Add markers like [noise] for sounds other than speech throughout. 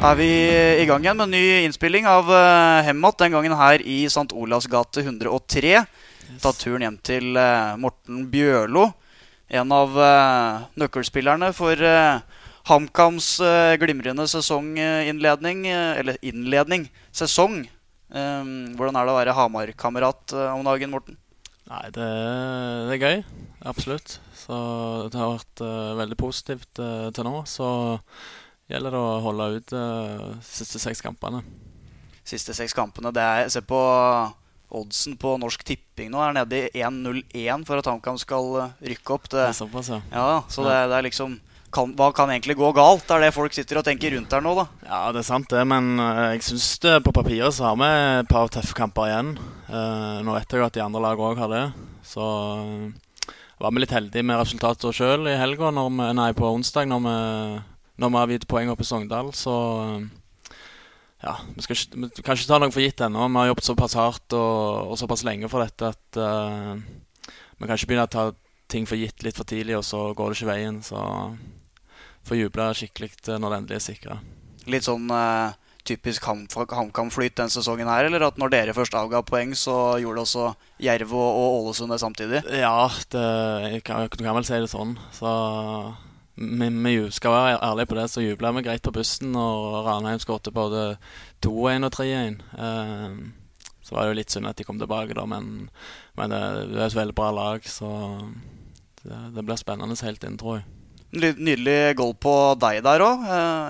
er vi i gang igjen med en ny innspilling av uh, Hemmat. Den gangen her i St. Olavs gate 103. Tatt turen hjem til uh, Morten Bjørlo. En av uh, nøkkelspillerne for HamKams glimrende sesonginnledning. eller innledning. Sesong. hvordan er det å være Hamar-kamerat om dagen, Morten? Nei, det, det, er gøy. Absolutt. Så det har vært veldig positivt til nå. Så gjelder det å holde ut uh, siste seks kampene. Siste seks kampene. Det er, Se på oddsen på Norsk Tipping nå. Er nede i 1-0-1 for at HamKam skal eh, rykke opp. Det, det såpass, ja. ja så det, det er liksom kan, hva kan egentlig gå galt? Det er det folk sitter og tenker rundt her nå, da. Ja, det er sant det, men uh, jeg syns på papiret så har vi et par tøffe kamper igjen. Uh, nå vet jeg jo at de andre lagene òg har det. Så uh, var vi litt heldige med resultatet sjøl i helga, på onsdag, når vi når vi har gitt poeng oppe i Sogndal, så ja, vi, skal ikke, vi kan ikke ta noe for gitt ennå. Vi har jobbet såpass hardt og, og såpass lenge for dette at uh, vi kan ikke begynne å ta ting for gitt litt for tidlig, og så går det ikke veien. Så får juble skikkelig når det endelig er sikra. Litt sånn uh, typisk HamKam-flyt den sesongen her, eller at når dere først avga poeng, så gjorde også Jerv og Ålesund det samtidig? Ja, det, jeg kan, du kan vel si det sånn. Så vi, vi, skal være ærlige på det, så jubla vi greit på bussen når Ranheim skåret både 2-1 og 3-1. Uh, så var det jo litt synd at de kom tilbake, da, men, men det, det, er et veldig bra lag, så det, det blir spennende helt inn, tror jeg. Nydelig goal på deg der òg.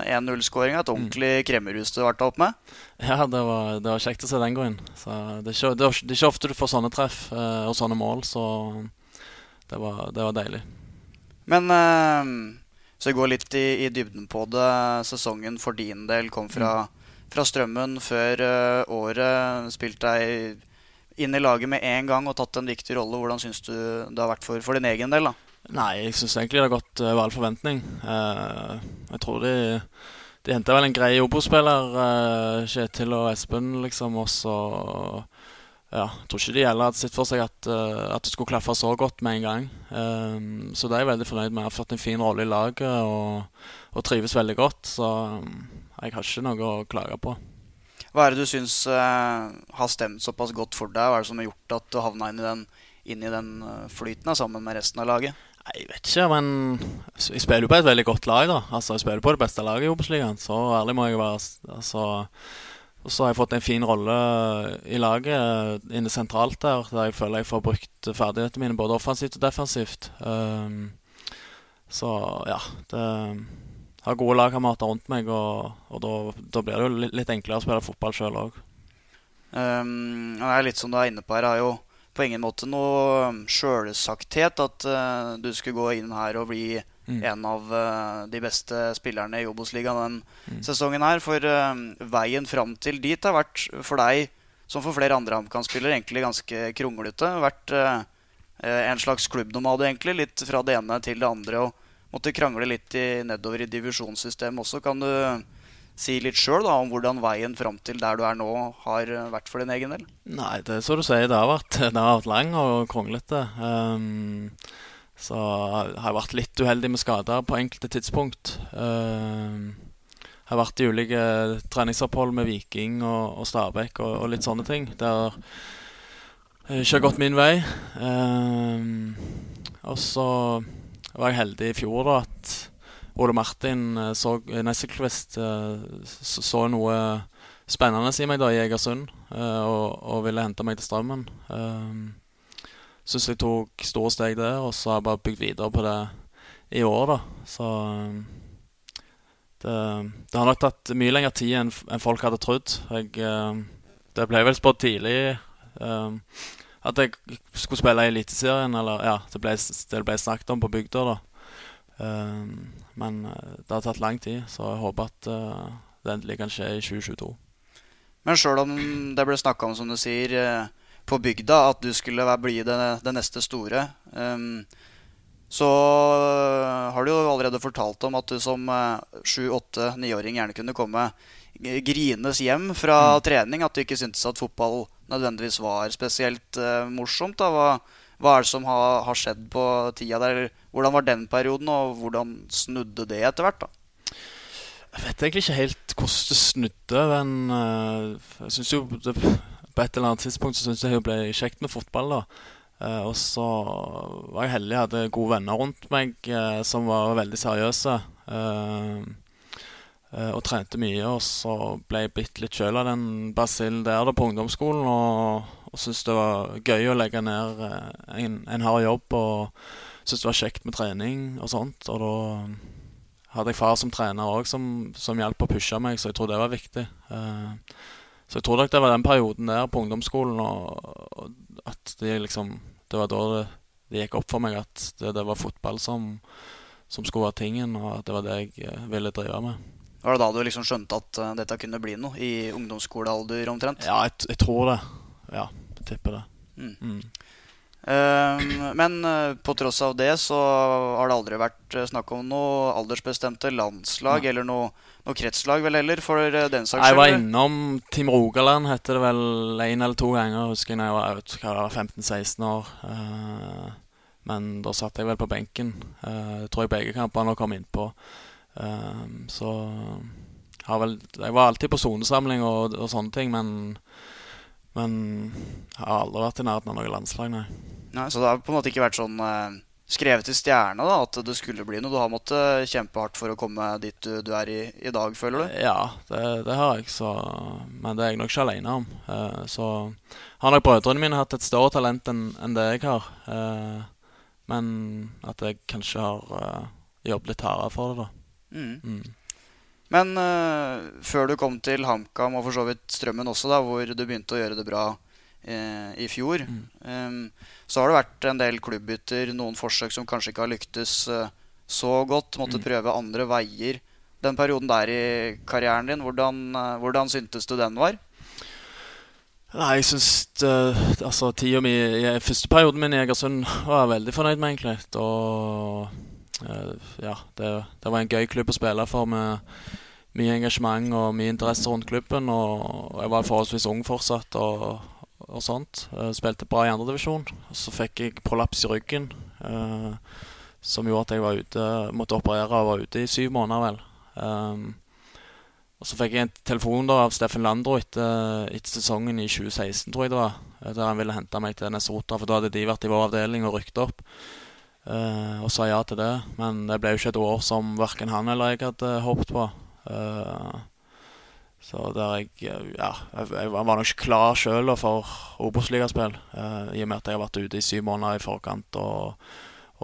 1-0-skåring. Et ordentlig mm. kremmerhus du har vært opp med. Ja, det var, det var, kjekt å se den gå inn. Så det, er ikke, det, er, ikke, ofte du får sånne treff eh, og sånne mål, så det var, var deilig. Men eh, så vi går litt i, i, dybden på det. Sesongen for din del kom fra, mm. fra Strømmen før uh, året. Spilt deg inn i laget med en gang og tatt en viktig rolle. Hvordan syns du det har vært for, for din egen del? da? Nei, jeg syns egentlig det har gått over all forventning. Uh, jeg tror de, de henta vel en grei Obo-spiller, uh, Kjetil og Espen, liksom. Og så ja, jeg tror ikke de heller hadde sett for seg at, uh, at, det skulle klaffe så godt med en gang. Um, så det er jeg veldig fornøyd med. Jeg har fått en fin rolle i laget og, og, trives veldig godt. Så um, jeg har ikke noe å klage på. Hva er det du syns uh, har stemt såpass godt for deg? Hva er det som har gjort at du havna inn i den, inn i den flyten da, sammen med resten av laget? Jeg vet ikke, men jeg spiller jo på et veldig godt lag. da Altså Jeg spiller på det beste laget i Obos-ligaen. Så ærlig må jeg være. Altså og så har jeg fått en fin rolle i laget inne sentralt der, der jeg føler jeg får brukt ferdighetene mine både offensivt og defensivt. Um, så ja, det har gode lagkamerater rundt meg, og, og da, da, blir det jo litt, enklere å spille fotball sjøl òg. Um, er litt som du er inne på her, er jo på ingen måte noe sjølsagthet at uh, du skulle gå inn her og bli Mm. En av uh, de beste spillerne i Obos-ligaen den mm. sesongen her. For uh, veien fram til dit har vært for deg, som for flere andre HamKam-spillere, egentlig ganske kronglete. Vært uh, en slags klubbnomade, egentlig. Litt fra det ene til det andre. Og måtte krangle litt i, nedover i divisjonssystemet også. Kan du si litt sjøl om hvordan veien fram til der du er nå, har vært for din egen del? Nei, det er så du sier. Det har vært, det har vært lang og kronglete. Um, så har jeg vært litt uheldig med skader på enkelte tidspunkt. Uh, har vært i ulike treningsopphold med Viking og, og Stabæk og, og, litt sånne ting. Det har ikke gått min vei. Uh, og så var jeg heldig i fjor da at Ole Martin eh, så, Nesselquist så, noe spennende i meg da i Egersund og, og, ville hente meg til Strømmen. Uh, syns jeg tok store steg der, og så har jeg bare bygd videre på det i år, da. Så um, det, det har nok tatt mye lengre tid enn, enn folk hadde trodd. Jeg, um, det ble vel spådd tidlig um, at jeg skulle spille i Eliteserien, eller ja, det ble, det ble snakket om på bygda, da. Um, men uh, det har tatt lang tid, så jeg håper at uh, det endelig kan skje i 2022. Men sjøl om det ble snakka om, som du sier, uh på bygda at du skulle bli det, det neste store. Um, så har du jo allerede fortalt om at du som sju-, åtte-, niåring gjerne kunne komme grines hjem fra mm. trening. At du ikke syntes at fotball nødvendigvis var spesielt uh, morsomt. Da. Hva, hva, er det som har, har, skjedd på tida der? Hvordan var den perioden, og hvordan snudde det etter hvert? da? Jeg vet egentlig ikke helt hvordan det snudde, men uh, jeg syns jo det, På et eller annet tidspunkt så syntes jeg det ble kjekt med fotball, da. Uh, og så var jeg heldig, jeg hadde gode venner rundt meg uh, som var veldig seriøse. og trente mye, og så ble jeg bitt litt sjøl av den basillen der da på ungdomsskolen. Og, og syntes det var gøy å legge ned en, en hard jobb. Og syntes det var kjekt med trening og sånt. Og da hadde jeg far som trener òg, som, som hjalp å pushe meg, så jeg tror det var viktig. Uh, så jeg tror nok det var den perioden der på ungdomsskolen og, og at det liksom Det var da det, det gikk opp for meg at det, det var fotball som, som, skulle være tingen, og at det var det jeg uh, ville drive med. Var det da du liksom skjønte at uh, dette kunne bli noe? I ungdomsskolealder omtrent? Ja, jeg, jeg tror det. Ja, jeg tipper det. Mm. Mm. Ehm, men eh, på tross av det så har det aldri vært eh, snakk om noe aldersbestemte landslag eller noe, noe, kretslag, vel heller, for eh, den saks skyld? Jeg var innom Team Rogaland, heter det vel én eller to ganger, husker jeg da jeg var 15-16 år. Men da satt jeg vel på benken. Jeg tror jeg begge kampene kom innpå. Ehm, så jeg, vel, jeg var alltid på sonesamling og, og sånne ting, men men jeg har aldri vært i nærheten av noe landslag, nei. nei. Så det har på en måte ikke vært sånn uh, skrevet i stjerna da, at det skulle bli noe? Du har måttet kjempe hardt for å komme dit du, du er i, i dag, føler du? Ja, det, det, har jeg. Så, men det er jeg nok ikke alene om. Uh, så har nok brødrene mine hatt et større talent enn en det jeg har. Uh, men at jeg kanskje har jobbet litt hardere for det, da. Mm. Mm. Men uh, før du kom til HamKam og for så vidt Strømmen også, da, hvor du begynte å gjøre det bra uh, i fjor, mm. um, så har det vært en del klubbbytter, noen forsøk som kanskje ikke har lyktes uh, så godt. Måtte mm. prøve andre veier. Den perioden der i karrieren din, hvordan, hvordan syntes du den var? Nei, jeg syns altså, tida mi i første perioden min i Egersund var jeg veldig fornøyd med, egentlig. Og ja, det, det, var en gøy klubb å spille for med mye engasjement og mye interesse rundt klubben. Og jeg var forholdsvis ung fortsatt og, og sånt. Jeg spilte bra i andredivisjon. Så fikk jeg prolaps i ryggen, eh, som gjorde at jeg var ute, måtte operere og var ute i syv måneder, vel. Um, og så fikk jeg en telefon da av Steffen Landro etter, etter, sesongen i 2016, tror jeg det var. Der han ville hente meg til Nessotra, for da hadde de vært i vår avdeling og rykket opp. Uh, og sa ja til det. Men det ble jo ikke et år som verken han eller jeg hadde håpet på. Uh, så der jeg Ja, jeg, var nok ikke klar sjøl for Obos-ligaspill. I og med at jeg har vært ute i syv måneder i forkant og,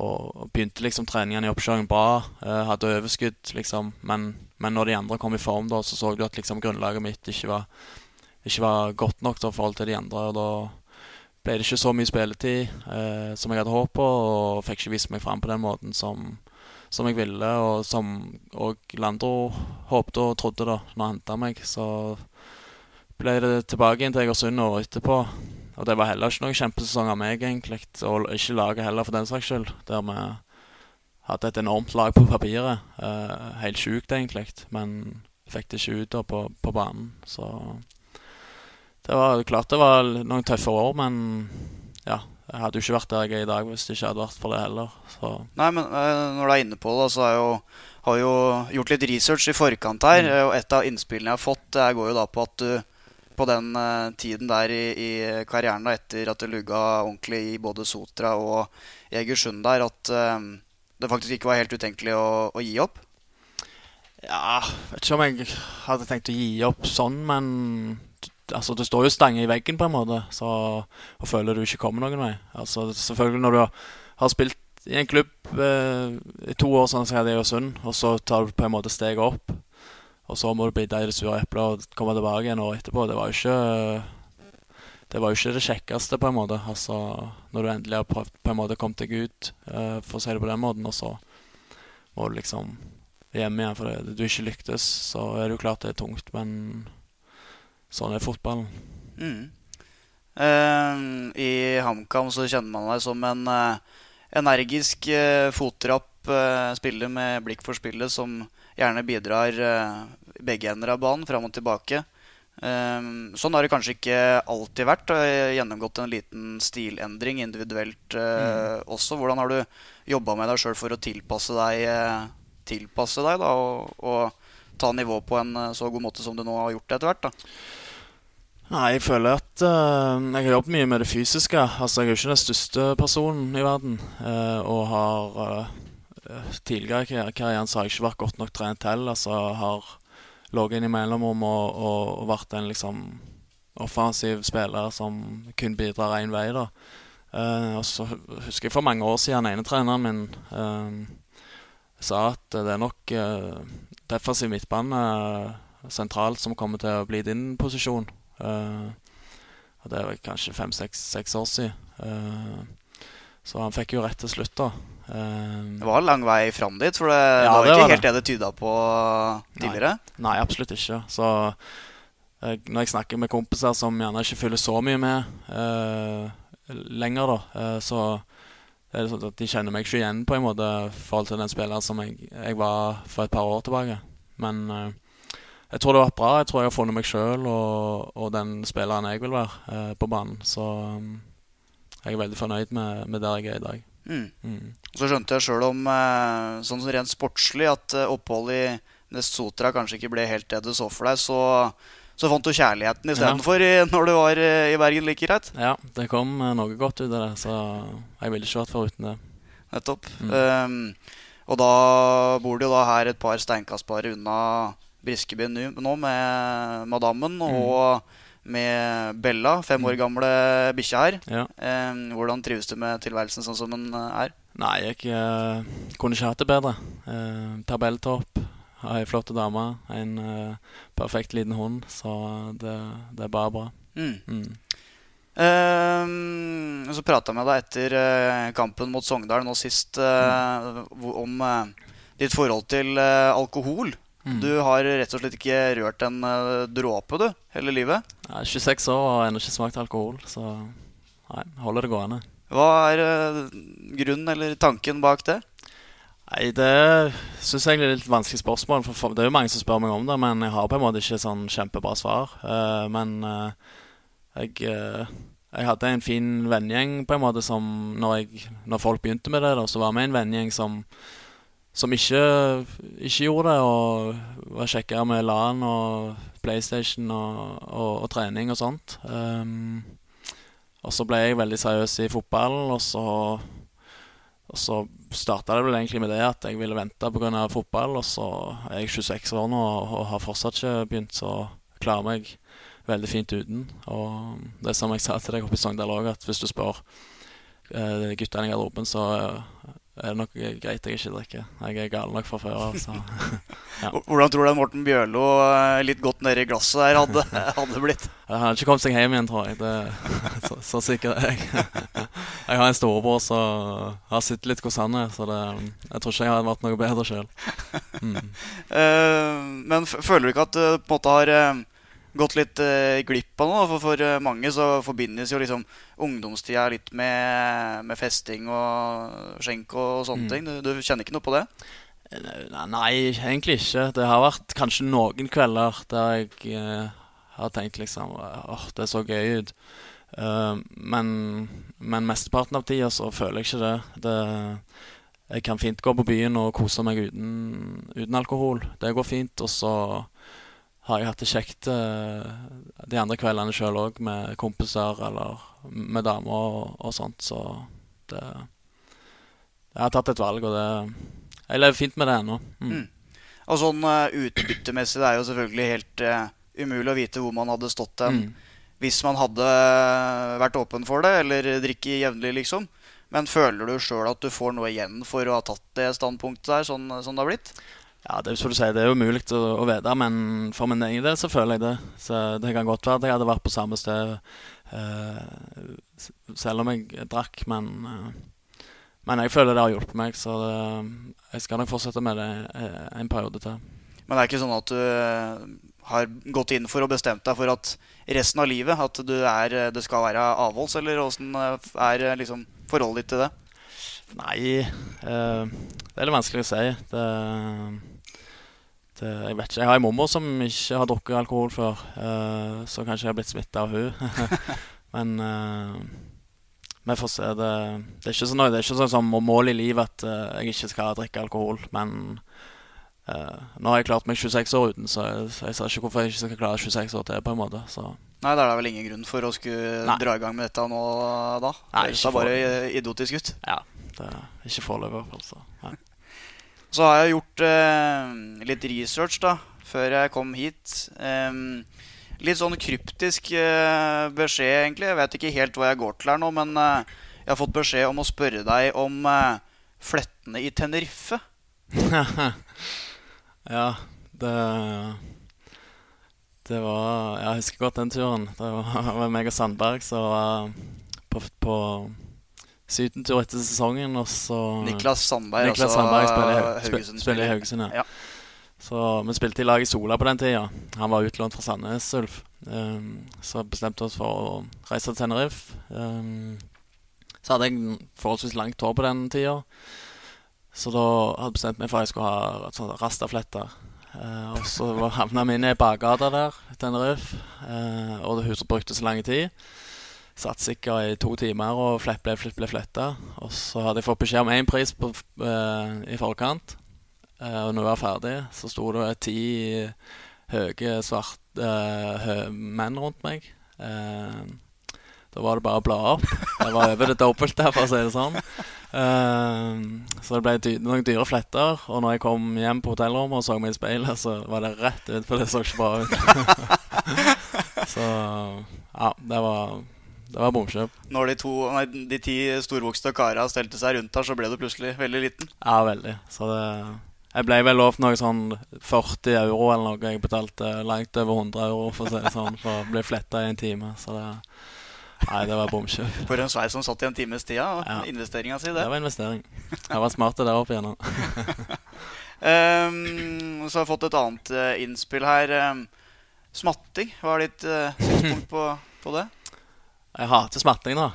og begynte liksom treningene i oppkjøringen bra. Hadde overskudd, liksom. Men, men, når de andre kom i form, da, så så du at liksom grunnlaget mitt ikke var, ikke var godt nok i forhold til de andre. Og da ble det ikke så mye spilletid eh, som jeg hadde håpet på, og fikk ikke vist meg fram på den måten som, som jeg ville, og som og Landro håpte og trodde da når han henta meg. Så ble det tilbake inn til Egersund året etterpå. Og det var heller ikke noen kjempesesong av meg, egentlig. Og ikke laget heller, for den saks skyld. Der vi hadde et enormt lag på papiret. Eh, helt sjukt, egentlig. Men fikk det ikke ut da på, på banen. Så det var klart det var noen tøffe år, men ja. Jeg hadde jo ikke vært der jeg er i dag hvis det ikke hadde vært for det heller. Så. Nei, men eh, når du er inne på det, så har jeg jo, har jo gjort litt research i forkant her. Mm. Og et av innspillene jeg har fått, det går jo da på at du på den uh, tiden der i, i, karrieren da, etter at du lugga ordentlig i både Sotra og Egersund der, at um, det faktisk ikke var helt utenkelig å, å gi opp? Ja, jeg vet ikke om jeg hadde tenkt å gi opp sånn, men altså, du står jo stange i veggen, på en måte, så, og føler du ikke kommer noen vei. Altså, selvfølgelig når du har spilt i en klubb eh, i to år, sånn som jeg Åsund, og så tar du på en måte steget opp, og så må du bite i det sure eplet og komme tilbake igjen året etterpå. Det var jo ikke det var jo ikke det kjekkeste, på en måte. Altså, når du endelig har prøvd, på en måte kommet deg ut, uh, for å si det på den måten, og så må du liksom hjem igjen fordi du ikke lyktes, så er det jo klart det er tungt, men Sånn er fotballen. Mm. Uh, I HamKam så kjenner man deg som en uh, energisk, uh, fotrapp spiller med blikk for spillet, som gjerne bidrar begge ender av banen, fram og tilbake. Ehm, sånn har det kanskje ikke alltid vært. Gjennomgått en liten stilendring individuelt mm. også. Hvordan har du jobba med deg sjøl for å tilpasse deg, tilpasse deg da, og, og ta nivået på en så god måte som du nå har gjort det etter hvert? da? Nei, jeg føler at uh, jeg har jobbet mye med det fysiske. Altså, Jeg er jo ikke den største personen i verden. Uh, og har uh, tidligere i karrieren så har jeg ikke vært godt nok trent til. Altså har ligget innimellom og, og, og vært en liksom offensiv spiller som kun bidrar én vei. da. og så husker jeg for mange år siden ene treneren min sa at det er nok defensiv midtbane sentralt som kommer til å bli din posisjon. Uh, og det var kanskje fem-seks år siden. Uh, så han fikk jo rett til slutt, da. Uh, det var lang vei fram dit, for det ja, var det ikke var helt det det tyda på tidligere? Nei, nei absolutt ikke. Så når jeg snakker med kompiser som gjerne ikke følger så mye med lenger, da, så er det sånn at de kjenner meg ikke igjen på en måte i forhold til den spilleren som jeg, jeg, var for et par år tilbake. Men jeg tror det har vært bra. Jeg tror jeg har funnet meg sjøl og, og, den spilleren jeg vil være uh, på banen. Så um, jeg er veldig fornøyd med, med der jeg er i dag. Mm. Mm. Så skjønte jeg sjøl om sånn rent sportslig at oppholdet i Nestotra kanskje ikke ble helt det du så for deg. Så, så fant du kjærligheten istedenfor ja. når du var eh, i Bergen like greit? Ja, det kom eh, noe godt ut av det. Så jeg ville ikke vært foruten det. Nettopp. Mm. Um, og da bor du jo da her et par steinkast bare unna Briskeby nå med madammen mm. og med Bella, fem år mm. gamle bikkja her. Ja. Um, hvordan trives du med tilværelsen sånn som den eh, er? Nei, jeg uh, kunne ikke hatt det bedre. Uh, tabelltopp, ei flott dame, en uh, perfekt liten hund. Så det, det er bare bra. Mm. Mm. Uh, så prata jeg med deg etter uh, kampen mot Sogndal nå sist uh, om ditt forhold til alkohol. Mm. Du har rett og slett ikke rørt en dråpe du, hele livet? Jeg er 26 år og har ennå ikke smakt alkohol, så nei, holder det gående. Hva er grunnen eller tanken bak det? Nei, Det syns jeg er litt vanskelig spørsmål. For Det er jo mange som spør meg om det, men jeg har på en måte ikke sånn kjempebra svar. Uh, men jeg, jeg hadde en fin vennegjeng på en måte som når, jeg, når folk begynte med det, så var vi en vennegjeng som som ikke, ikke, gjorde det, og var kjekkere med LAN og PlayStation og, og, og trening og sånt. Og så ble jeg veldig seriøs i fotballen, og så, og så starta det vel egentlig med det at jeg ville vente pga. fotball. Og så er jeg 26 år nå og, har fortsatt ikke begynt, så klarer meg veldig fint uten. Og det er som jeg sa til deg oppe i Sogndal òg, at hvis du spør eh, guttene i garderoben, så er det nok greit jeg ikke drikker. Jeg er gal nok fra før av. [laughs] ja. Hvordan tror du Morten Bjørlo eh, litt godt nedi glasset der hadde, [laughs] hadde blitt? Han hadde ikke kommet seg hjem igjen, tror jeg. Det, [laughs] så, så, sikker er jeg. Jeg har en storebror som har sett litt hvordan han er, så det, jeg tror ikke jeg hadde vært noe bedre sjøl. Mm. Uh, men føler du ikke at du på en måte har gått litt uh, glipp av noe. For, for uh, mange så forbindes jo liksom ungdomstida litt med, med festing og skjenk og, sånne mm. ting. Du, du, kjenner ikke noe på det? Nei, nei, egentlig ikke. Det har vært kanskje noen kvelder der jeg uh, har tenkt liksom åh, det så gøy ut. men, men mesteparten av tida så føler jeg ikke det. det jeg kan fint gå på byen og kose meg uten, uten alkohol. Det går fint. Og så har jeg hatt det kjekt uh, de andre kveldene sjøl òg, med kompiser eller med damer og, og sånt. Så det Jeg har tatt et valg, og det Jeg lever fint med det ennå. Mm. Mm. Og sånn uh, utbyttemessig, det er jo selvfølgelig helt uh, umulig å vite hvor man hadde stått hen mm. hvis man hadde vært åpen for det, eller drikke jevnlig, liksom. Men føler du sjøl at du får noe igjen for å ha tatt det standpunktet der, sånn som det har blitt? Ja, det er, du sier, det er jo umulig å, å vite, men for min egen del så føler jeg det. Så det kan godt være at jeg hadde vært på samme sted uh, selv om jeg drakk, men uh, Men jeg føler det har hjulpet meg, så det, jeg skal nok fortsette med det en periode til. Men det er ikke sånn at du eh, har gått inn for og bestemt deg for at resten av livet at du er, det skal være avholds, eller åssen er liksom forholdet ditt til det? Nei, uh, det er litt vanskelig å si. Det det, jeg vet ikke. Jeg har en mormor som ikke har drukket alkohol før, uh, så kanskje jeg har blitt smitta av hun. [laughs] Men uh, vi får se. Det, det, er ikke sånn, det er ikke sånn som mål i livet at uh, jeg ikke skal drikke alkohol. Men nå har jeg klart meg 26 år uten, så jeg, jeg ser ikke hvorfor jeg ikke skal klare 26 år til. på en måte så. Nei, det er vel ingen grunn for å skulle Nei. dra i gang med dette nå da? Nei, det ser bare idiotisk ut. Ja, det er ikke foreløpig. Altså. Så har jeg gjort eh, litt research da før jeg kom hit. Eh, litt sånn kryptisk eh, beskjed, egentlig. Jeg vet ikke helt hva jeg går til her nå, men eh, jeg har fått beskjed om å spørre deg om eh, flettene i Tenerife. [laughs] ja, det Det var Jeg husker godt den turen. Det var, var meg og Sandberg som var på, på sydentur etter sesongen. Og så Niklas Sandberg, Niklas altså, Sandberg Haugesund, spiller i Haugesund. Ja. ja. Så Vi spilte i lag i Sola på den tida. Han var utlånt fra Sandnes Ulf. Um, så bestemte vi oss for å reise til Tenerife. Um, så hadde jeg forholdsvis langt hår på den tida. Så da hadde jeg bestemt meg for at jeg skulle ha sånn rastafletter. Uh, og så [laughs] havna vi inn i bakgata der, Tenerife. Uh, og huset brukte så lang tid. Satt sikkert i to timer og flett ble, flett ble flytta. Og så hadde jeg fått beskjed om én pris på, uh, i forkant. Uh, og når jeg var ferdig, så sto det ti høye, svarte uh, menn rundt meg. da var det bare å bla opp. Jeg var over det dobbelte, for å si det sånn. så det ble dy noen dyre fletter. Og når jeg kom hjem på hotellrommet og så meg i speilet, så var det rett ut, for det så ikke bra ut. [laughs] så ja, det var det var bomkjøp. Når de, to, nei, de ti storvokste kara stelte seg rundt her, så ble du plutselig veldig liten? Ja, veldig. Så det Jeg ble vel lovt noe sånn 40 euro eller noe. Jeg betalte langt over 100 euro for å si det sånn, for å bli fletta i en time. Så det Nei, det var bomkjøp. For en sveis som satt i en times tid, ja. Investeringa si, det. Det var investering. [laughs] Jeg var smart der oppe igjennom. um, [laughs] så har jeg fått et annet uh, innspill her. Um, smatting. Hva er ditt uh, synspunkt på, på det? Jeg hater smatting, da.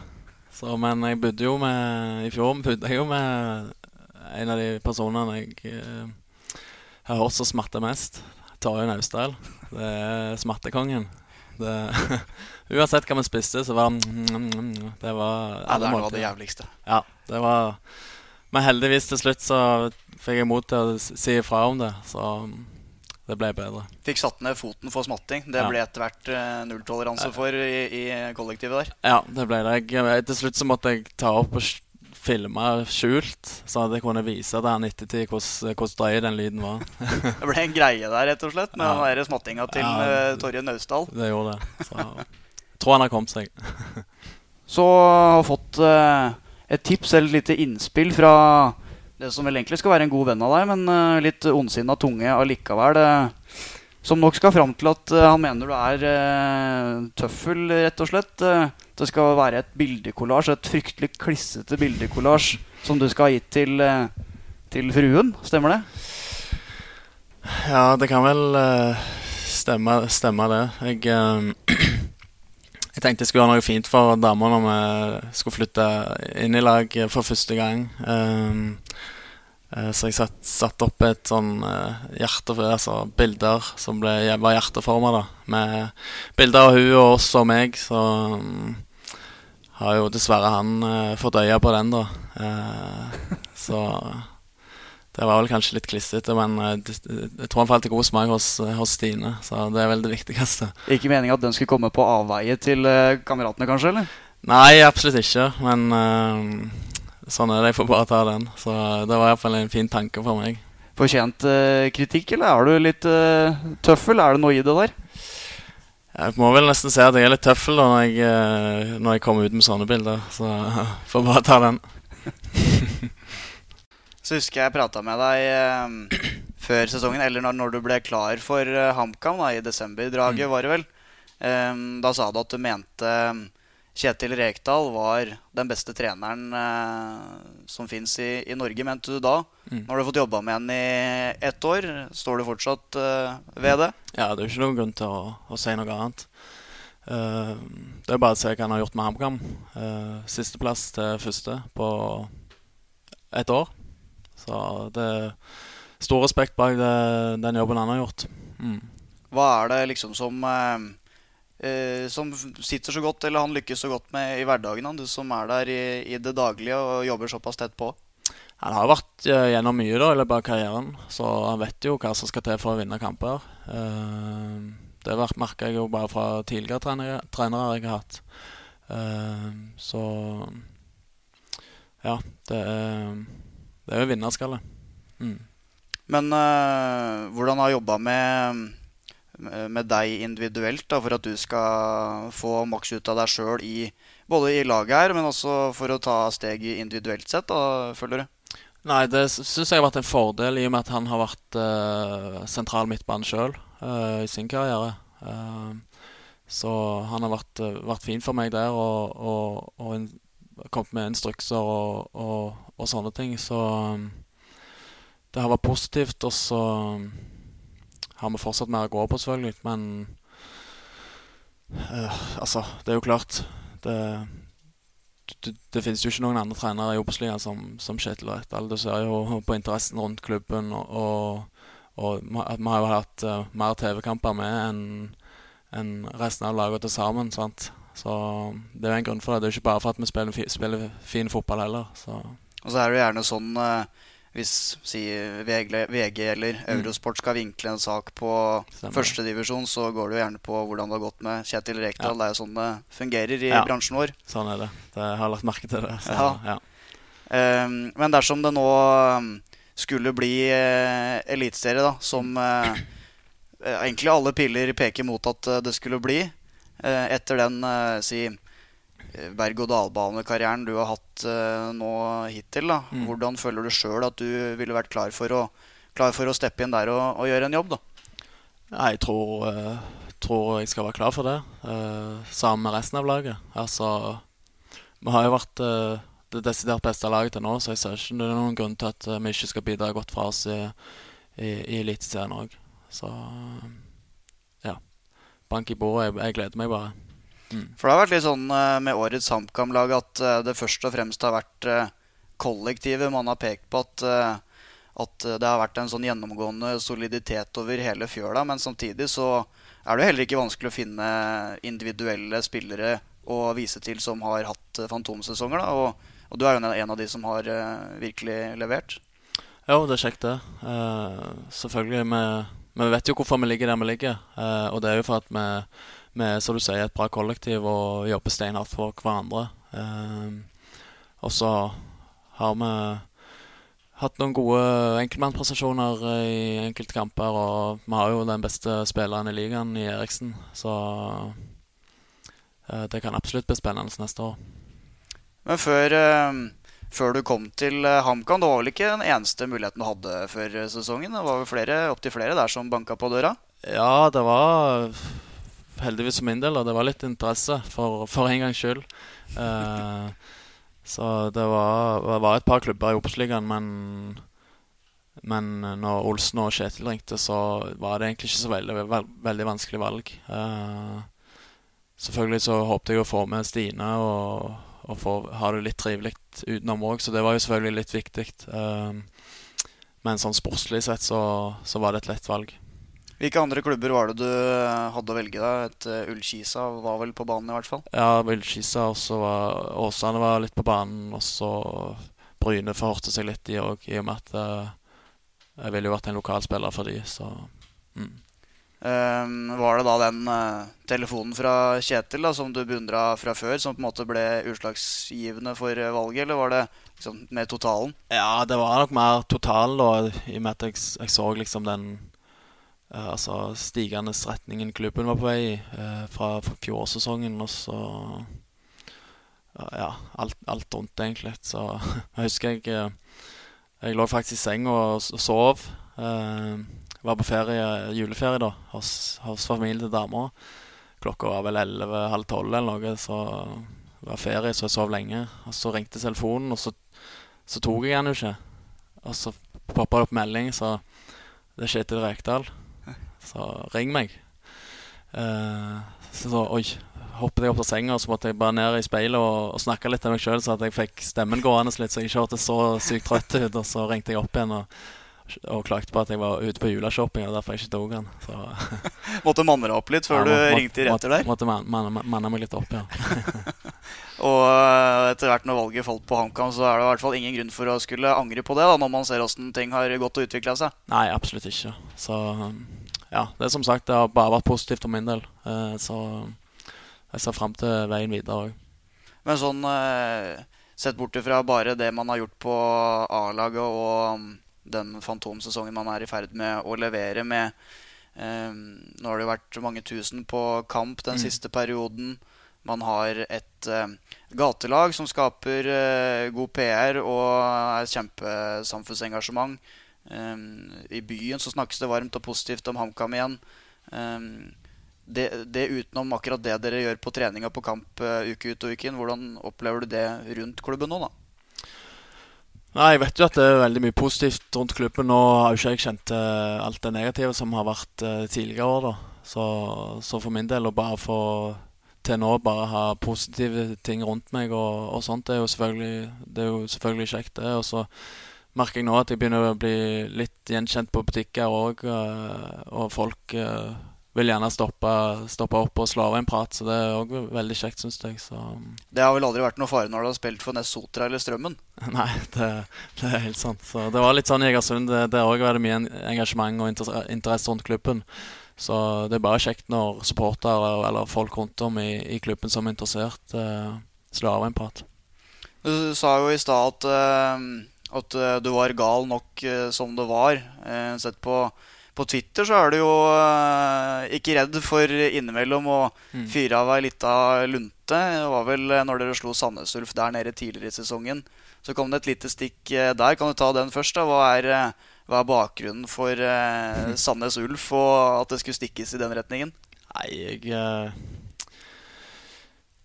Så, men jeg bodde jo med I fjor bodde jeg jo med en av de personene jeg eh, har hørt som smatter mest. Tarjei Naustdal. Det er smattekongen. Det, [laughs] uansett hva vi spiste, så var det var Ja, det er noe av det jævligste. Ja, det var Men heldigvis til slutt så fikk jeg mot til å si ifra om det. Så det ble bedre. Fikk satt ned foten for smatting. Det ja. ble etter hvert uh, nulltoleranse for i, i, kollektivet der. Ja, det ble det. Jeg, til slutt så måtte jeg ta opp og filme skjult, så at jeg kunne vise til han ettertid hvordan drøy den lyden var. [laughs] det ble en greie der, rett og slett, med ja. den smattinga til ja, uh, Torje Naustdal. Det gjorde det. Så jeg tror han har kommet seg. [laughs] så har fått uh, et tips eller et lite innspill fra det som vel egentlig skal være en god venn av deg, men uh, litt ondsinna tunge allikevel. Som nok skal fram til at uh, han mener du er uh, tøffel, rett og slett. det skal være et bildekollasj, et fryktelig klissete bildekollasj som du skal ha gitt til, til fruen. Stemmer det? Ja, det kan vel stemme, stemme, det. Jeg [clears throat] Jeg tenkte jeg skulle gjøre noe fint for damer når vi skulle flytte inn i lag for første gang. Um, uh, så jeg satte satt opp et sånn uh, hjerte, altså bilder som ble, var hjerteforma, med bilder av hun og oss og meg. Så um, har jo dessverre han uh, fått øye på den, da. så det var vel kanskje litt klissete, men eh, jeg tror han falt i god smak hos, eh, hos, Stine. Så det er vel det viktigste. Ikke meninga at den skulle komme på avveie til uh, kameratene, kanskje? eller? Nei, absolutt ikke. Men uh, sånn er det. Jeg får bare ta den. Så det var iallfall en fin tanke for meg. Fortjent uh, kritikk, eller er du litt tøffel? Er det noe i det der? Jeg må vel nesten si at jeg er litt tøffel da når jeg, når jeg kommer ut med sånne bilder. Så [laughs] får bare ta den. [laughs] Så husker jeg prata med deg eh, [clears throat] før sesongen, eller når, når, du ble klar for eh, HamKam da, i desember-draget, mm. var det vel. Eh, da sa du at du mente Kjetil Rekdal var den beste treneren uh, som fins i, i, Norge, mente du da? Mm. Nå har du fått jobba med han i ett år. Står du fortsatt uh, ved det? Ja, det er ikke noen grunn til å, å si noe annet. Uh, det er bare å se hva han har gjort med HamKam. Uh, Sisteplass til første på ett år. Så det er stor respekt bak det, den jobben han har gjort. Mm. Hva er det liksom som eh, eh, Som sitter så godt, eller han lykkes så godt med i hverdagen, han, du som er der i, i, det daglige og jobber såpass tett på? Han har vært uh, gjennom mye da, i løpet av karrieren, så han vet jo hva som skal til for å vinne kamper. Uh, det merka jeg jo bare fra tidligere trenere, trenere jeg har hatt. Så ja, det er, det er jo vinnerskalle. Mm. Men hvordan har jobba med, med deg individuelt da, for at du skal få maks ut av deg sjøl både i laget her, men også for å ta steg individuelt sett, da, føler du? Nei, det syns jeg har vært en fordel i og med at han har vært uh, sentral midtbane sjøl uh, eh, i sin karriere. Uh, så han har vært, vært, fin for meg der og, og, og kommet med instrukser og, og, og sånne ting. Så um, det har vært positivt. Og så um, har vi fortsatt mer å gå på, selvfølgelig. Men altså, det er jo klart det det, det, finnes jo ikke noen andre trenere i Obos-ligaen som, som Kjetil Rekdal. Du ser jo på interessen rundt klubben, og, og, og vi har jo hatt uh, mer TV-kamper med enn en resten av laget til sammen. sant? Så det er jo en grunn for det. Det er jo ikke bare for at vi spiller, spiller fin fotball heller. Så. Og så er det gjerne sånn uh hvis si, VG, VG, eller mm. Eurosport skal vinkle en sak på førstedivisjon, så går det jo gjerne på hvordan det har gått med Kjetil Rekdal. Ja. Det er jo sånn det fungerer i ja. bransjen vår. Sånn er det. det jeg har lagt merke til det. Så, ja. um, men dersom det nå um, skulle bli uh, eliteserie, da, som uh, egentlig alle piller peker mot at det skulle bli, etter den si berg-og-dal-banekarrieren du har hatt nå hittil. Da. Mm. Hvordan føler du sjøl at du ville vært klar for å, klar for å steppe inn der og, og gjøre en jobb? da? Jeg tror, tror, jeg skal være klar for det, sammen med resten av laget. Altså, vi har jo vært det desidert beste laget til nå, så jeg ser ikke det er noen grunn til at vi ikke skal bidra godt fra oss i, i, i Eliteserien òg. Så. Bank i bordet. Jeg, jeg gleder meg bare. Mm. For det har vært litt sånn eh, med årets HamKam-lag at eh, det først og fremst har vært eh, kollektivet man har pekt på at, at det har vært en sånn gjennomgående soliditet over hele fjøla. Men samtidig så er det heller ikke vanskelig å finne individuelle spillere å vise til som har hatt fantomsesonger. Og, og, du er jo en av de som har virkelig levert. Jo, det er kjekt, det. Uh, selvfølgelig. Vi, vet jo hvorfor vi ligger der vi ligger. Uh, og det er jo for at vi er, som du sier, et bra kollektiv og jobber steinhardt for hverandre. Eh, og så har vi hatt noen gode enkeltmannsprestasjoner i enkelte kamper. Og vi har jo den beste spilleren i ligaen i Eriksen, så eh, det kan absolutt bli spennende neste år. Men før, eh, før du kom til eh, HamKam, det var vel ikke den eneste muligheten du hadde før sesongen? Det var vel flere, opptil flere der som banka på døra? Ja, det var heldigvis for min del, og det var litt interesse for, for en gangs skyld. Uh, så det var, var, et par klubber i Obos-ligaen, men, men når Olsen og Kjetil ringte, så var det egentlig ikke så veldig, veld, veldig vanskelig valg. Uh, selvfølgelig så håpte jeg å få med Stine og, og få, ha det litt trivelig utenom òg, så det var jo selvfølgelig litt viktig. Uh, men sånn sportslig sett så, så var det et lett valg. Hvilke andre klubber var det du eh, hadde å velge? deg? Et uh, Ullkisa var vel på banen, i hvert fall? Ja, Ullkisa også var Åsane var litt på banen. Og så Bryne forhørte seg litt, de òg, i og med at uh, jeg ville jo vært en lokalspiller for de, så mm. Um, Var det da den uh, telefonen fra Kjetil da, som du beundra fra før, som på en måte ble utslagsgivende for valget, eller var det liksom mer totalen? Ja, det var nok mer totalen, da, i og med at jeg, jeg så liksom den Uh, altså stigende retningen klubben var på vei i uh, fra fjorårssesongen. Og så uh, Ja, alt, alt, rundt, egentlig. Så [laughs] jeg husker jeg Jeg lå faktisk i seng og sov. Var på ferie, juleferie da hos, hos familien til dama. Klokka var vel 11-halv tolv eller noe, så det var ferie, så jeg sov lenge. Og så ringte telefonen, og så, så tok jeg den jo ikke. Og så poppa det opp melding, så det er Kjetil Rekdal. Så ring meg. Uh, så, så oi, hoppet jeg opp av senga, og så måtte jeg bare ned i speilet og, og snakke litt til meg sjøl, så at jeg fikk stemmen gående litt, så jeg ikke hørtes så sykt trøtt ut. Og så ringte jeg opp igjen og, og klagde på at jeg var ute på juleshopping, og derfor jeg ikke tok den. Så, [laughs] måtte manne deg opp litt før ja, må, du ringte rett etter der? Måtte manne, manne meg litt opp, ja. [laughs] og eh, etter hvert når valget falt på HamKam, så er det i hvert fall ingen grunn for å skulle angre på det, da, når man ser åssen ting har gått og utvikla seg? Nei, absolutt ikke. Så ja, det er som sagt det har bare vært positivt for min del. Eh, så jeg ser fram til veien videre òg. Men sånn eh, sett bort ifra bare det man har gjort på A-laget og den fantomsesongen man er i ferd med å levere med eh, Nå har det jo vært mange tusen på kamp den mm. siste perioden. Man har et eh, gatelag som skaper eh, god PR og er et kjempesamfunnsengasjement. Eh, I byen så snakkes det varmt og positivt om HamKam igjen. Eh, det, det, utenom akkurat det dere gjør på trening og på kamp uh, uke ut og uke inn, hvordan opplever du det rundt klubben nå, da? Nei, Jeg vet jo at det er veldig mye positivt rundt klubben. Nå har jo ikke jeg kjent uh, alt det negative som har vært uh, tidligere år. da. Så, så, for min del å bare få til nå bare ha positive ting rundt meg og, og sånt, det er, jo selvfølgelig, det er jo selvfølgelig kjekt, det. Og så merker jeg nå at jeg begynner å bli litt gjenkjent på butikker òg, uh, og folk vil gjerne stoppe, stoppe, opp og slå av en prat. Så det er òg veldig kjekt, syns jeg. Så. Det har vel aldri vært noe fare når du har spilt for Nessotra eller Strømmen? [laughs] Nei, det, det, er helt sant. Så det var litt sånn i Egersund. Der òg var det mye engasjement og interesse rundt klubben. Så det er bare kjekt når supportere eller folk rundt om i, i klubben som er interessert, eh, slår av en prat. Du sa jo i stad at, uh, at eh, du var gal nok uh, som det var. Sett på på Twitter så er du jo uh, ikke redd for innimellom å mm. fyre av ei lita lunte. Det var vel uh, når dere slo Sandnes Ulf der nede tidligere i sesongen. Så kom det et lite stikk uh, der. Kan du ta den først? da? Hva er, hva er bakgrunnen for [laughs] Sandnes Ulf og at det skulle stikkes i den retningen? Nei, jeg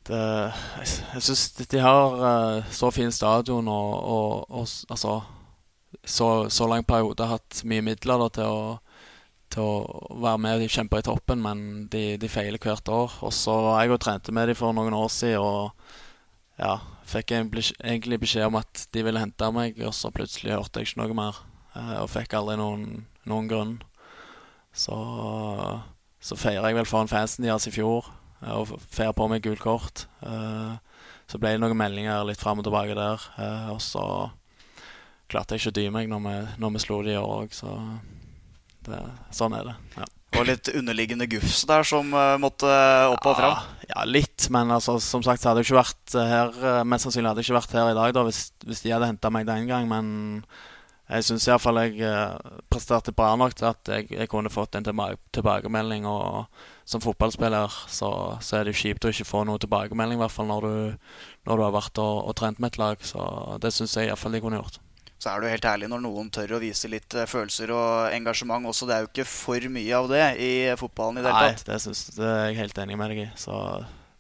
det, Jeg, jeg syns de har så fin stadion og, og, og altså så, så lang periode hatt mye midler da, til å til å være med. og kjempe i toppen, men de, de feiler hvert år. Og så jeg og trente med dem for noen år siden, og ja, fikk egentlig beskjed om at de ville hente meg, og så plutselig hørte jeg ikke noe mer. Eh, og fikk aldri noen, noen grunn. Så, så feira jeg vel foran fansen deres i fjor, eh, og feira på meg gult kort. Eh, så ble det noen meldinger litt fram og tilbake der, og så klarte jeg ikke å dy meg når vi, når vi slo de i år òg, så det, sånn er det. ja. Og litt underliggende gufs der som uh, måtte opp og fram? Ja, ja, litt. Men altså, som sagt så hadde jeg ikke vært eh, her Mest sannsynlig hadde jeg ikke vært her i dag da, hvis, hvis de hadde henta meg den gang. Men jeg syns iallfall jeg presterte bra nok til at jeg, jeg kunne fått en tilbakemelding. Og som fotballspiller så, så, er det kjipt å ikke få noe tilbakemelding, i hvert fall når du, når du har vært og, og trent med et lag. Så det syns jeg iallfall de kunne gjort så er det jo helt ærlig når noen tør å vise litt eh, følelser og engasjement også. Det er jo ikke for mye av det i fotballen i det hele tatt. Nei, det, synes, det er jeg helt enig med deg i. Så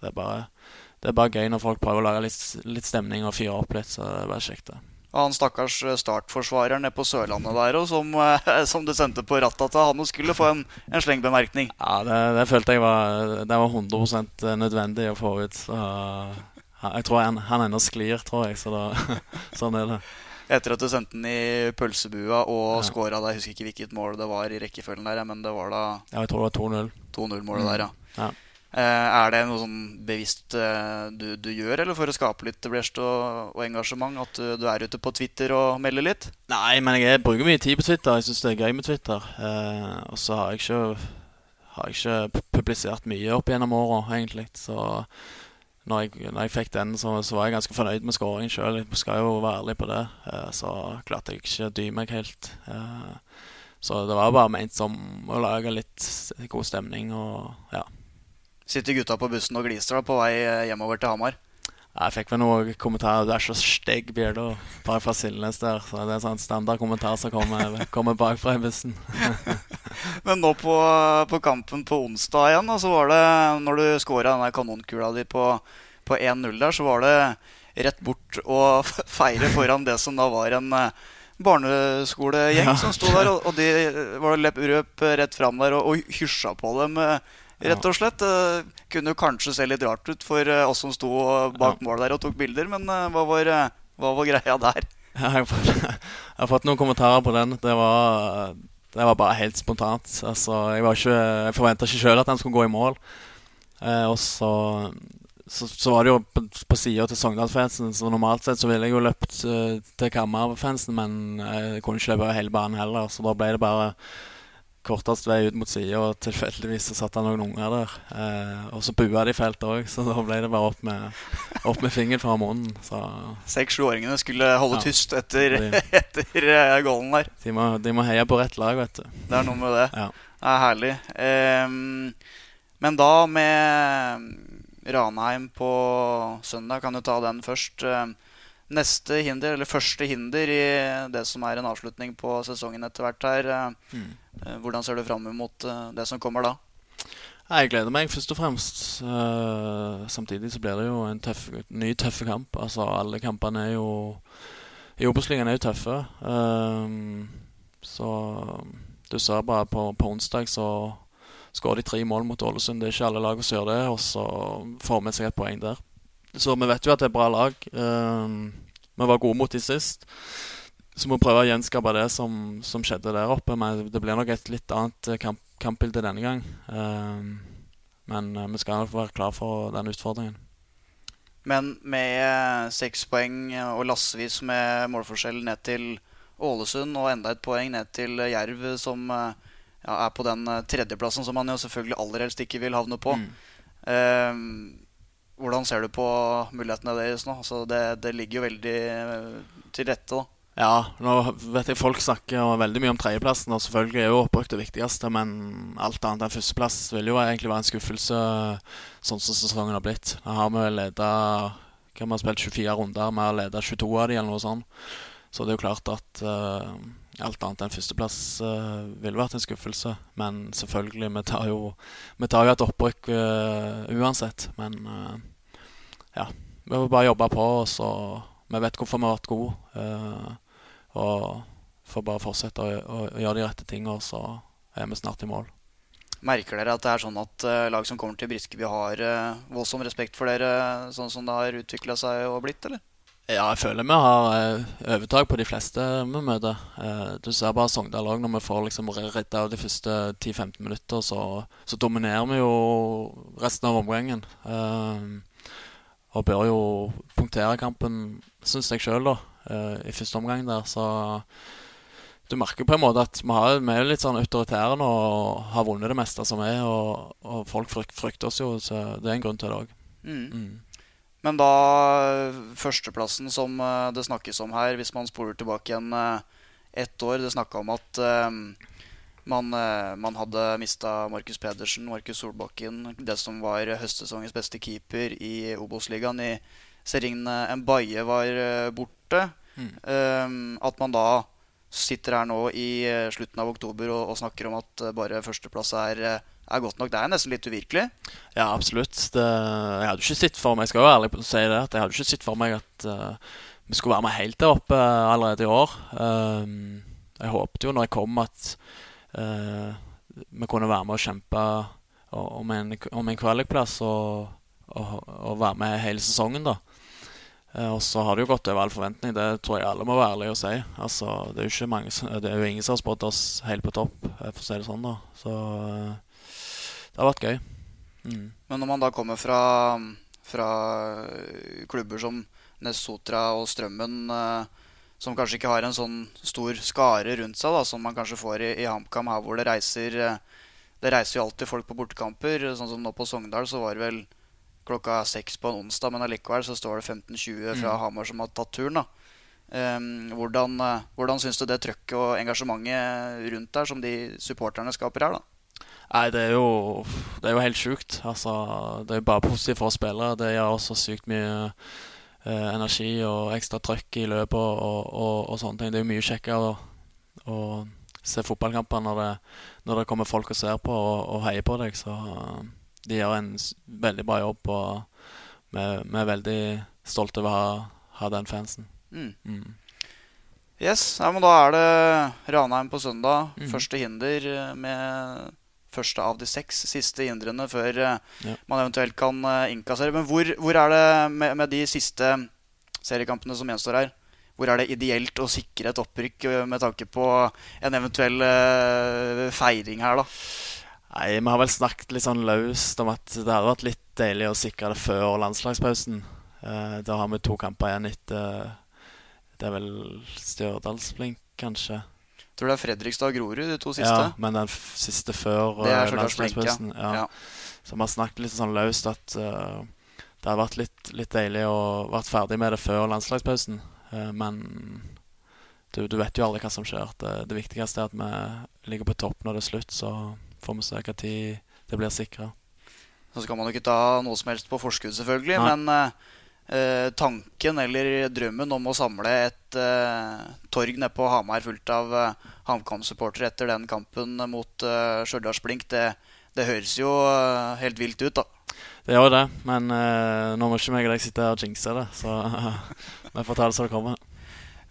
det er bare, det er bare gøy når folk prøver å lage litt, litt stemning og fyre opp litt. Så det er bare kjekt, det. Og han stakkars eh, startforsvareren nede på Sørlandet der òg, som, eh, [laughs] som, du sendte på ratata, han skulle få en, en slengbemerkning. Ja, det, det, følte jeg var, det var 100 nødvendig å få ut. Så, jeg tror han, han ennå sklir, tror jeg. Så da, [laughs] sånn er det etter at du sendte den i pølsebua og ja. skåra. Jeg husker ikke hvilket mål det var i rekkefølgen der, men det var da Ja, jeg tror det var 2-0. 2-0-målet mm. der, ja. ja. Eh, er det noe sånn bevisst eh, du, du, gjør, eller for å skape litt blest og, og, engasjement? At du, du, er ute på Twitter og melder litt? Nei, men jeg bruker mye tid på Twitter. Jeg syns det er gøy med Twitter. Eh, og så har jeg ikke, har jeg ikke publisert mye opp gjennom åra, egentlig. Så når jeg, når jeg, fikk den, så, så, var jeg ganske fornøyd med skåringen sjøl. Jeg skal jo være ærlig på det. Eh, så klarte jeg ikke å dy meg helt. Eh, så det var bare ment som å lage litt god stemning og ja. Sitter gutta på bussen og gliser da på vei hjemover til Hamar? Jeg fikk vel noen kommentarer 'Du er så stygg, Bjørdo', bare fra Silnes der. Så det er sånn standard kommentar som kommer, kommer bakfra i bussen. [laughs] Men nå på, på, kampen på onsdag igjen, så var det når du skåra denne kanonkula di på, på 1-0 der, så var det rett bort å feire foran det som da var en eh, barneskolegjeng ja. som sto der. Og de var løp rett fram der og, og hysja på dem. Rett og slett. Det eh, kunne kanskje se litt rart ut for eh, oss som sto bak mål der og tok bilder, men eh, hva var, hva var greia der? [laughs] jeg, har fått, jeg har fått noen kommentarer på den. Det var, det var bare helt spontant. Altså, jeg var ikke, jeg forventa ikke sjøl at den skulle gå i mål. Eh, og så, så, så, var det jo på, på sida til Sogndal-fansen, så normalt sett så ville jeg jo løpt uh, til Kammer-fansen, men jeg kunne ikke løpe hele banen heller, så da ble det bare kortest vei ut mot sida, og tilfeldigvis så satt det noen unger der. Eh, og så bua de fælt òg, så da ble det bare opp med, opp med fingeren fra munnen. Seks-sjuåringene skulle holde ja, tyst etter, de, [laughs] etter uh, goalen der. De må, de må, heie på rett lag, vet du. Det er noe med det. Ja. Det er herlig. Um, men da med Ranheim på søndag, kan du ta den først. Um, neste hinder, eller første hinder i det som er en avslutning på sesongen etter hvert her. Eh, mm. Eh, hvordan ser du fram mot eh, det som kommer da? Jeg gleder meg først og fremst. Uh, samtidig så blir det jo en tøff, ny tøff kamp. Altså Alle kampene er jo i Obos-ligaen er jo tøffe. Uh, så du ser bare på, på onsdag så skårer de tre mål mot Ålesund. Det er ikke alle lag som gjør det, og så får vi seg et poeng der. Så vi vet jo at det er bra lag. Uh, vi var gode mot de sist. Så vi prøve å gjenskape det som, som, skjedde der oppe. Men det blir nok et litt annet eh, kamp, kampbilde denne gang. Uh, men uh, vi skal være klar for den utfordringen. Men med seks poeng og lassevis med målforskjell ned til Ålesund og enda et poeng ned til Jerv, som ja, er på den tredjeplassen som man jo selvfølgelig aller helst ikke vil havne på. Mm. Uh, hvordan ser du på mulighetene deres nå? Altså det, det, ligger jo veldig eh, til rette. da. Ja, nå vet jeg folk snakker veldig mye om tredjeplassen, og selvfølgelig er jo opprykk det viktigste, men alt annet enn førsteplass vil jo egentlig være en skuffelse, sånn som sesongen har blitt. Da har vi leda Vi har spilt 24 runder, vi har leda 22 av de, eller noe sånt. Så det er jo klart at uh, alt annet enn førsteplass uh, ville vært en skuffelse. Men selvfølgelig, vi tar jo, vi tar jo et opprykk uh, uansett. Men uh, ja, vi må bare jobbe på og vi vet hvorfor vi har vært gode. og får bare fortsette å, å, å, gjøre de rette tingene, så er vi snart i mål. Merker dere at det er sånn at lag som kommer til Briskeby, har voldsom respekt for dere, sånn som det har utvikla seg og blitt, eller? Ja, jeg føler vi har eh, overtak på de fleste vi møter. Eh, du ser bare Sogndal òg, når vi får liksom redda av de første 10-15 minutter, så, så, dominerer vi jo resten av omgangen. Eh, og bør jo punktere kampen, syns jeg sjøl, da, i første omgang der. Så du merker på en måte at vi, har, vi er litt sånn autoritære nå og har vunnet det meste som er, og, og folk frykter oss jo, så det er en grunn til det òg. Mm. Mm. Men da førsteplassen som eh, det snakkes om her, hvis man spoler tilbake igjen eh, ett år Det snakka om at eh, man, man hadde mista Markus Pedersen, Markus Solbakken, det som var høstsesongens beste keeper i Obos-ligaen. I Sering Mbaye var borte. Mm. At man da sitter her nå i slutten av oktober og, og snakker om at bare førsteplass er er godt nok. Det er nesten litt uvirkelig. Ja, absolutt. Det, jeg hadde ikke sett for meg Jeg skal jo ærlig si det at jeg hadde ikke sett for meg at uh, vi skulle være med helt der oppe allerede i år. Um, jeg håpet jo når jeg kom, at uh, vi kunne være med og kjempe om en, om en kvalikplass og, og, og, være med hele sesongen, da. Og så har det jo gått over all forventning. Det tror jeg alle må være ærlige og si. Altså, det, er mange, det er jo ingen som har spådd oss helt på topp, for å si det sånn. da Så det har vært gøy. Mm. Men når man da kommer fra, fra klubber som Nessotra og Strømmen, eh, som kanskje ikke har en sånn stor skare rundt seg da, som man kanskje får i, i HamKam, her hvor det reiser eh, Det reiser jo alltid folk på bortekamper. Sånn som nå på Sogndal, så var det vel klokka seks på en onsdag, men allikevel så står det 15-20 fra mm. Hamar som har tatt turen. da. Um, hvordan hvordan syns du det trøkket og engasjementet rundt der som de supporterne skaper her, da? Nei, det er jo, det er jo helt sjukt. Altså, det er jo bare positivt for spillere. Det gjør også sykt mye eh, energi og ekstra trøkk i løpet og, og, og, og, sånne ting. Det er jo mye kjekkere å, se fotballkamper når det, når det, kommer folk og ser på og, heier på deg. Så uh, de gjør en veldig bra jobb, og vi, vi er veldig stolte over å ha, ha den fansen. Mm. Mm. Yes, ja, men Da er det Ranheim på søndag. Mm. Første hinder med første av de seks siste hindrene før eh, ja. man eventuelt kan eh, innkassere. Men hvor, hvor er det med, med, de siste seriekampene som gjenstår her? hvor er det ideelt å sikre et opprykk med tanke på en eventuell feiring her, da? Nei, Vi har vel snakket litt sånn løst om at det hadde vært litt deilig å sikre det før landslagspausen. Da har vi to kamper igjen etter Det er vel Stjørdalsblink, kanskje. Tror det er Fredrikstad og Grorud, de to siste. Ja, men den siste før landslagspausen. Ja. Ja. Så vi har snakket litt sånn løst at uh, det har vært litt, litt, deilig å vært ferdig med det før landslagspausen. Uh, men du, du, vet jo aldri hva som skjer. Det, det, viktigste er at vi ligger på topp når det er slutt. Så får vi se når det blir sikra. Så skal man jo ikke ta noe som helst på forskudd, selvfølgelig. Nei. Men uh, eh, tanken eller drømmen om å samle et eh, torg nede på Hamar fullt av eh, HamKam-supportere etter den kampen mot eh, Stjørdals-Blink, det, det, høres jo eh, helt vilt ut, da. Det gjør det, men eh, nå må ikke meg og deg sitte og jinxe det, så [laughs] vi får ta det som det kommer.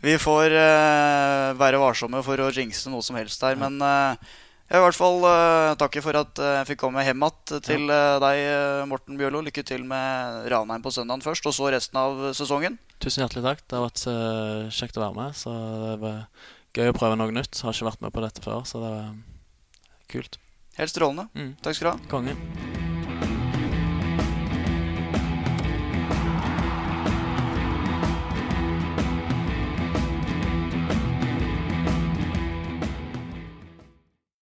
Vi får eh, være varsomme for å jinxe noe som helst her, men jeg vil i hvert fall uh, takke for at uh, jeg fikk komme hjem igjen til uh, deg, Morten Bjørlo. Lykke til med Ranheim på søndagen først, og så resten av sesongen. Tusen hjertelig takk. Det har vært kjekt å være med. Så det var gøy å prøve noe nytt. Har ikke vært med på dette før, så det var kult. Helt strålende. Mm. Takk skal du ha. Kongen.